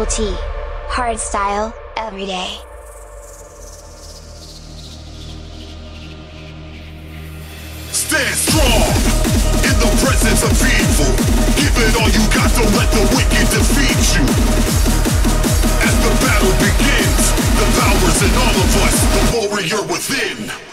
Triple T. Hard style, every day. Stand strong in the presence of evil. Give it all you got, don't let the wicked defeat you. As the battle begins, the power's in all of us, the warrior within.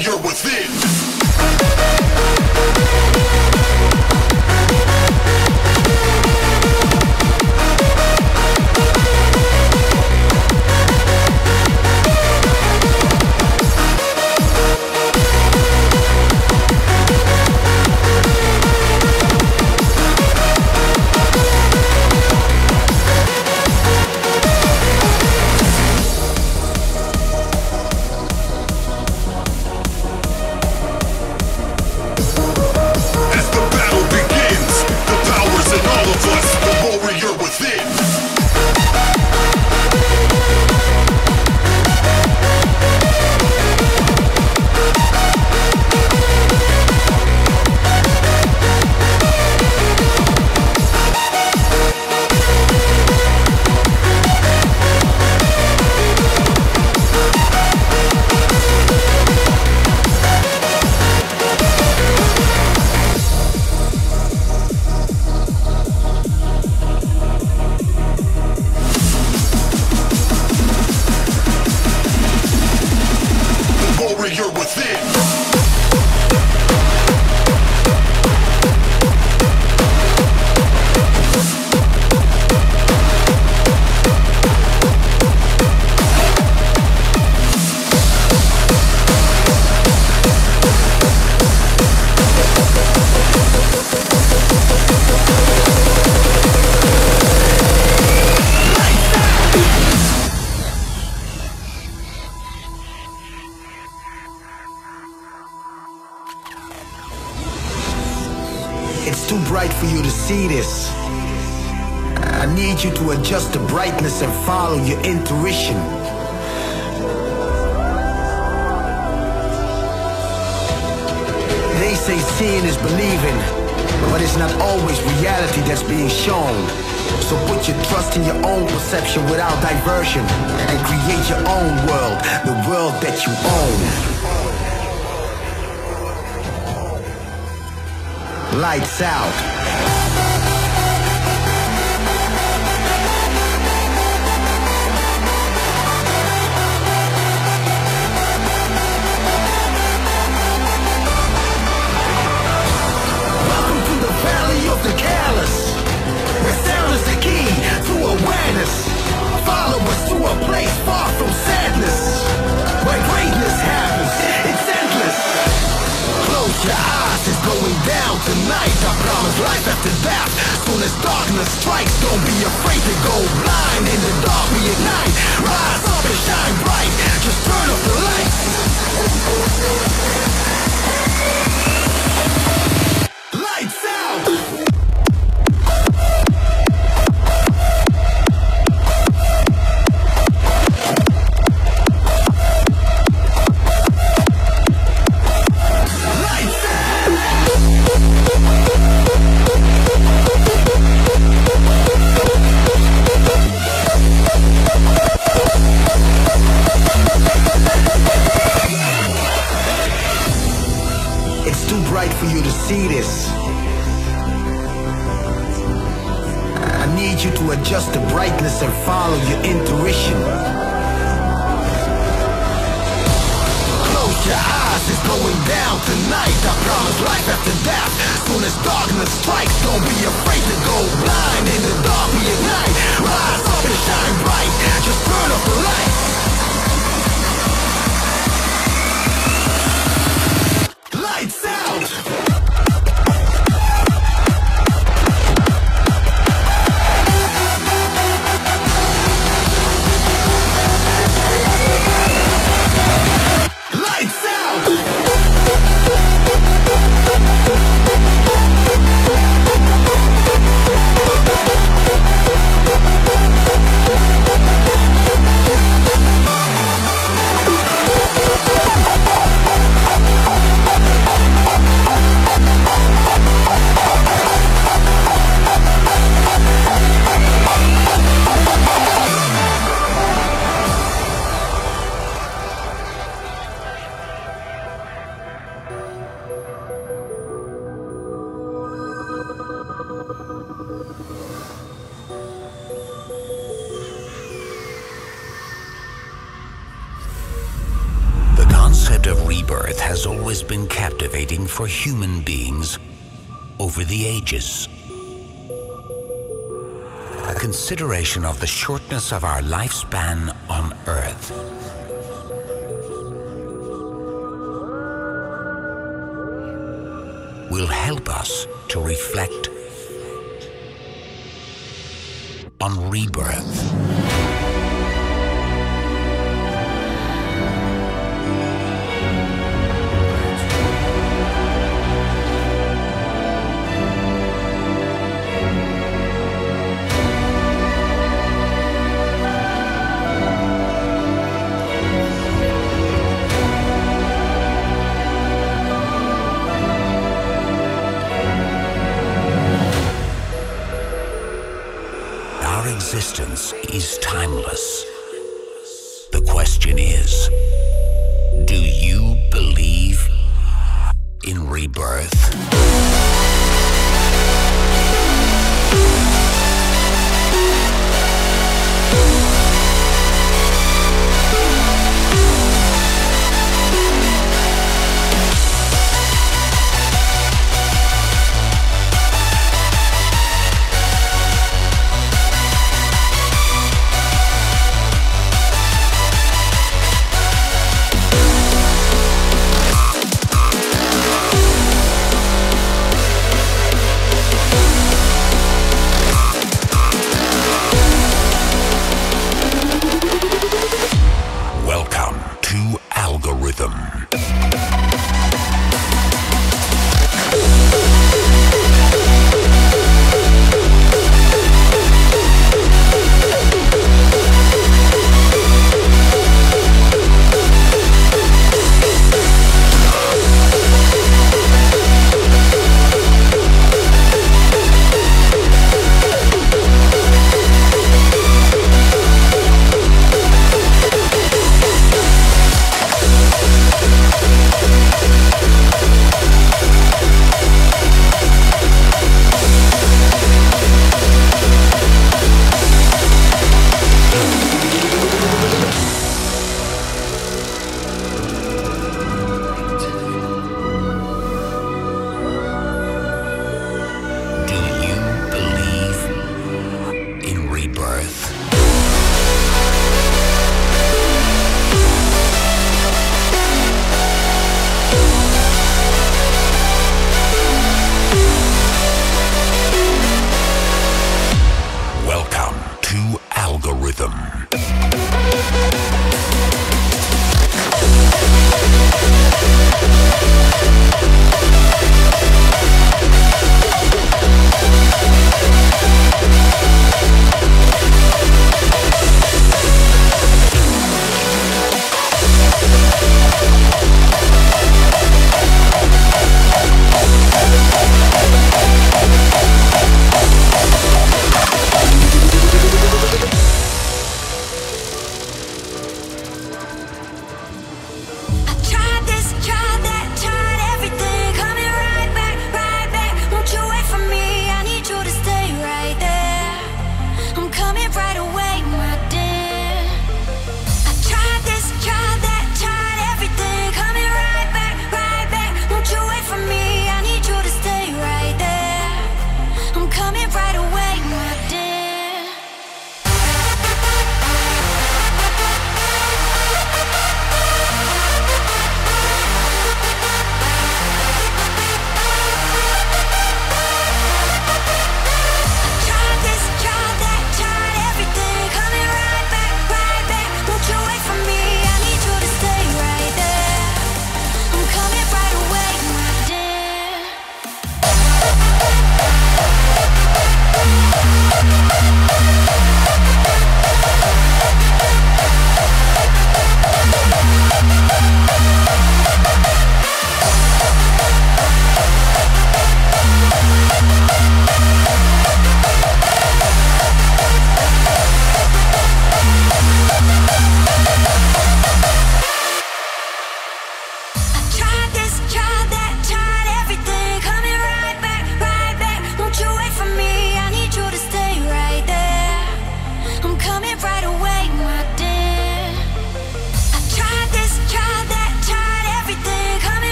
You're. follow your intuition. They say seeing is believing, but it's not always reality that's being shown. So put your trust in your own perception without diversion and create your own world, the world that you own. Lights out. need you to adjust the brightness and follow your intuition. Close your eyes, it's going down tonight. I promise life after death. Soon as darkness strikes, don't be afraid to go blind. In the dark, we ignite. Rise up and shine bright. Just burn up the light. Always been captivating for human beings over the ages. A consideration of the shortness of our lifespan on Earth. will help us to reflect on rebirth. Question is, do you believe in rebirth?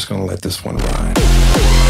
Just gonna let this one ride.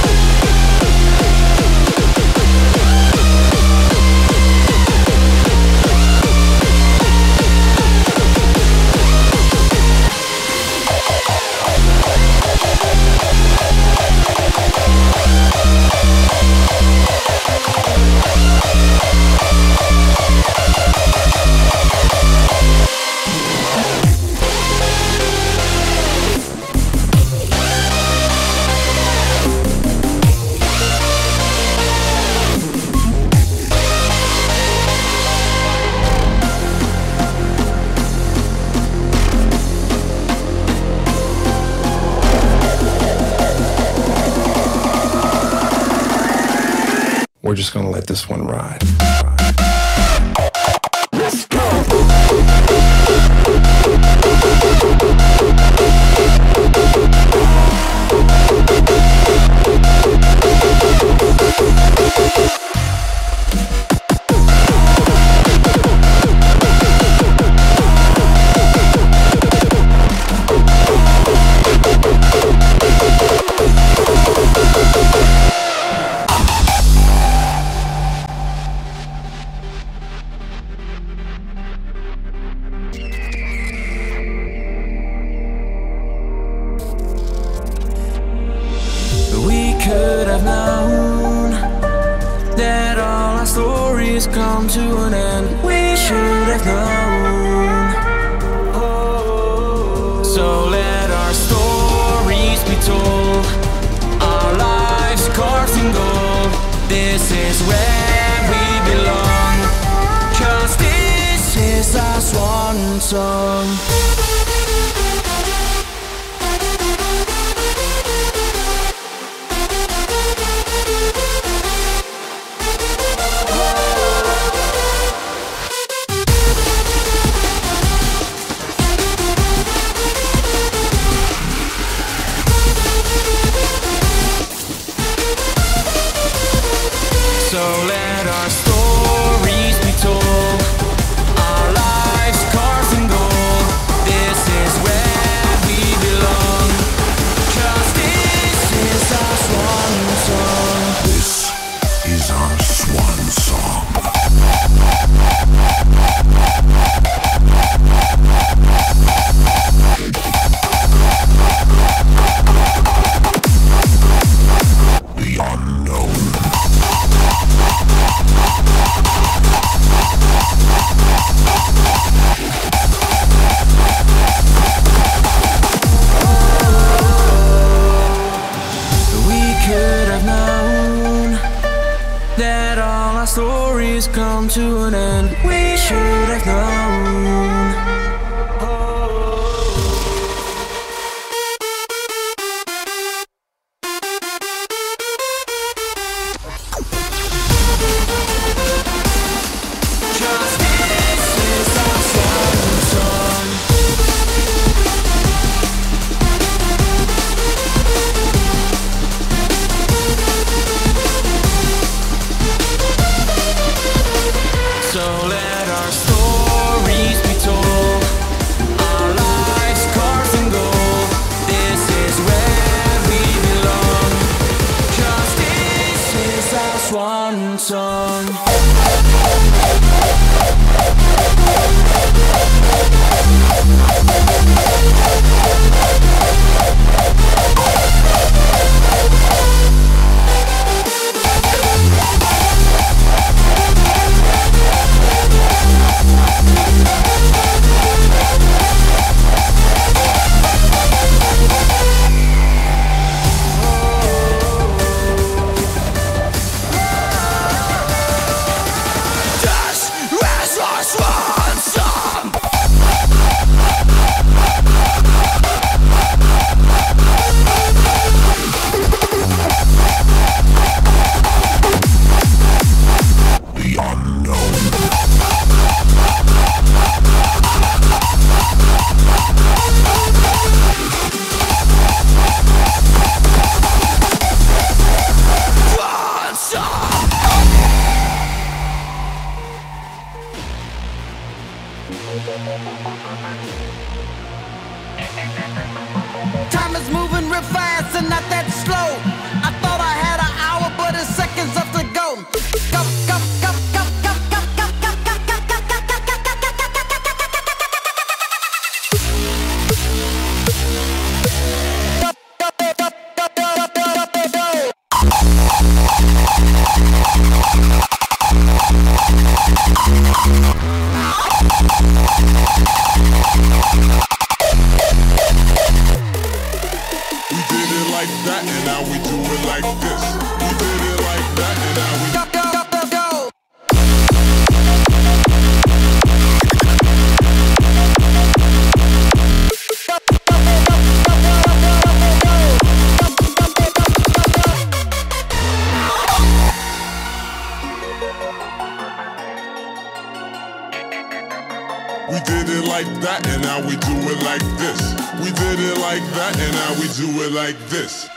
like that, and now we do it like this. We did it like that, and now we do it like this.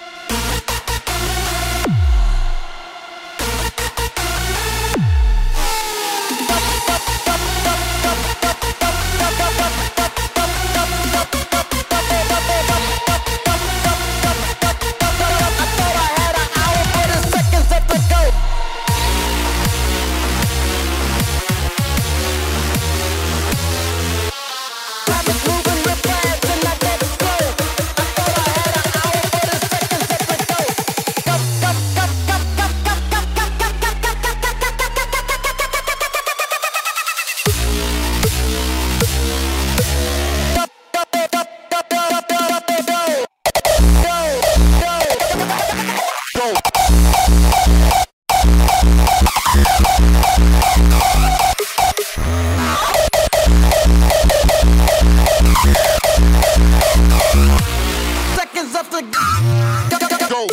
Seconds after go, go, go,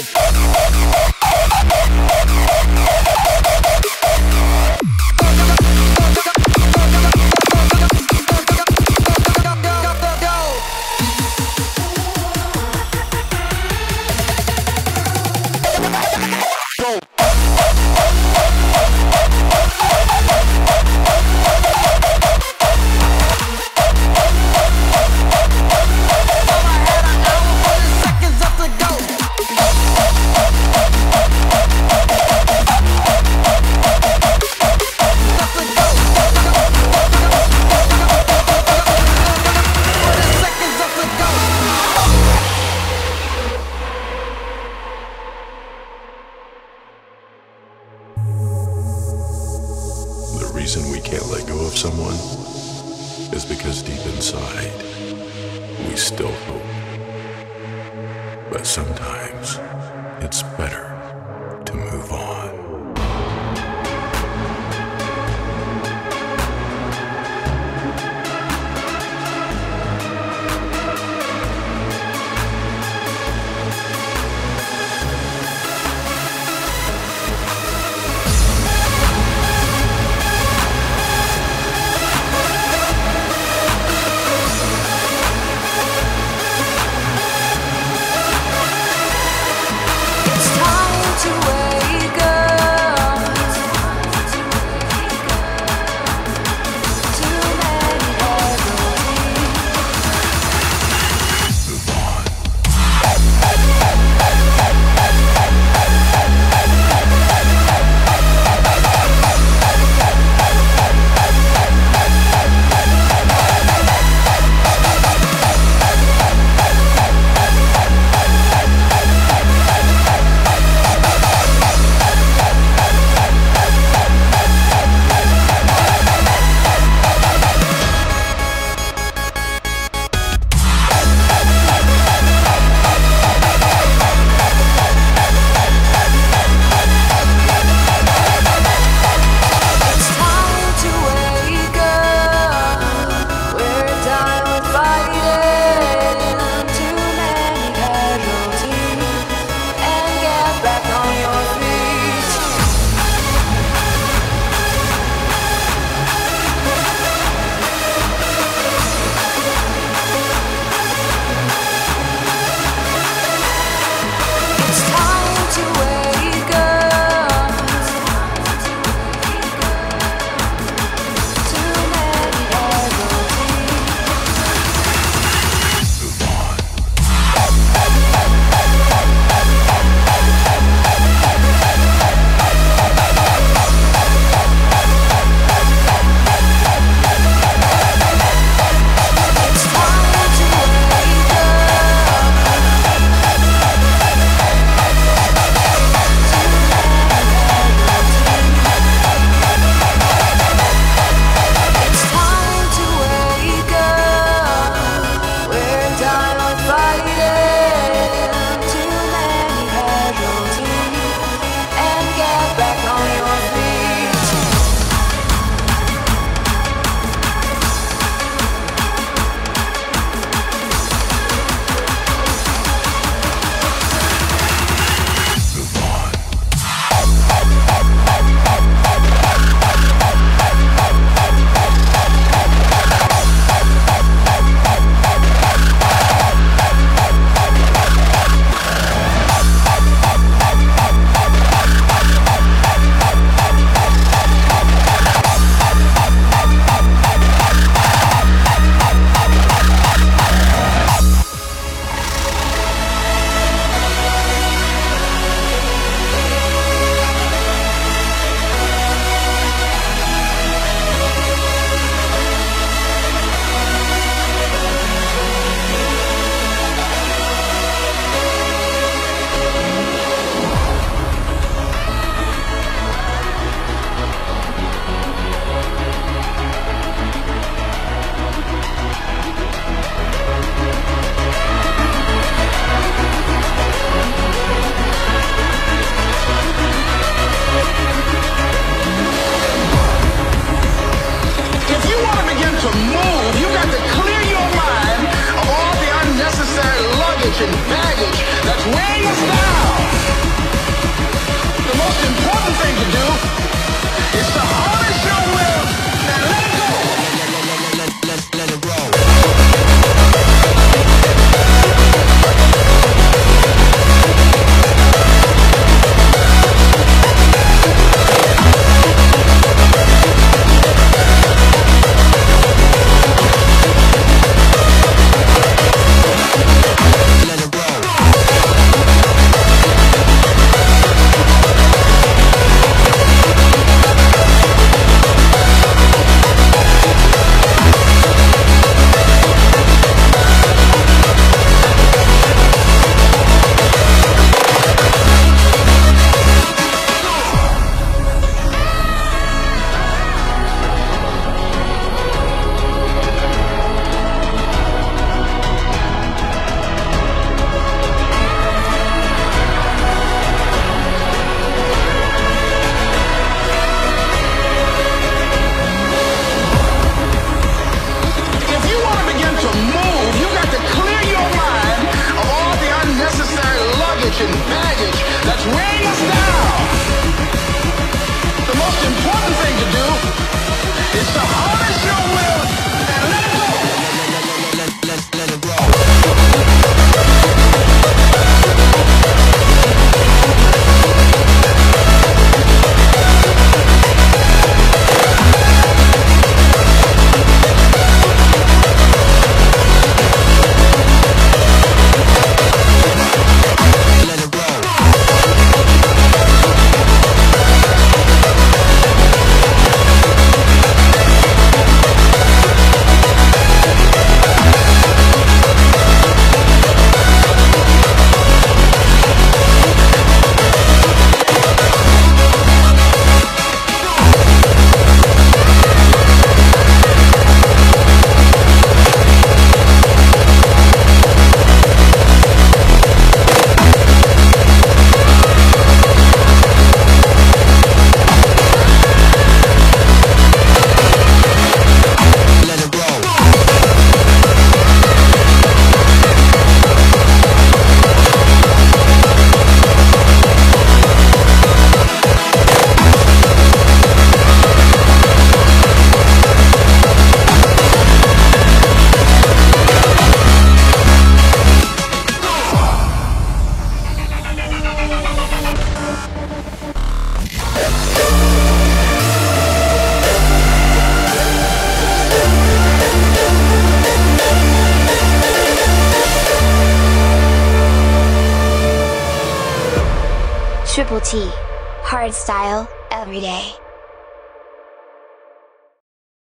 go.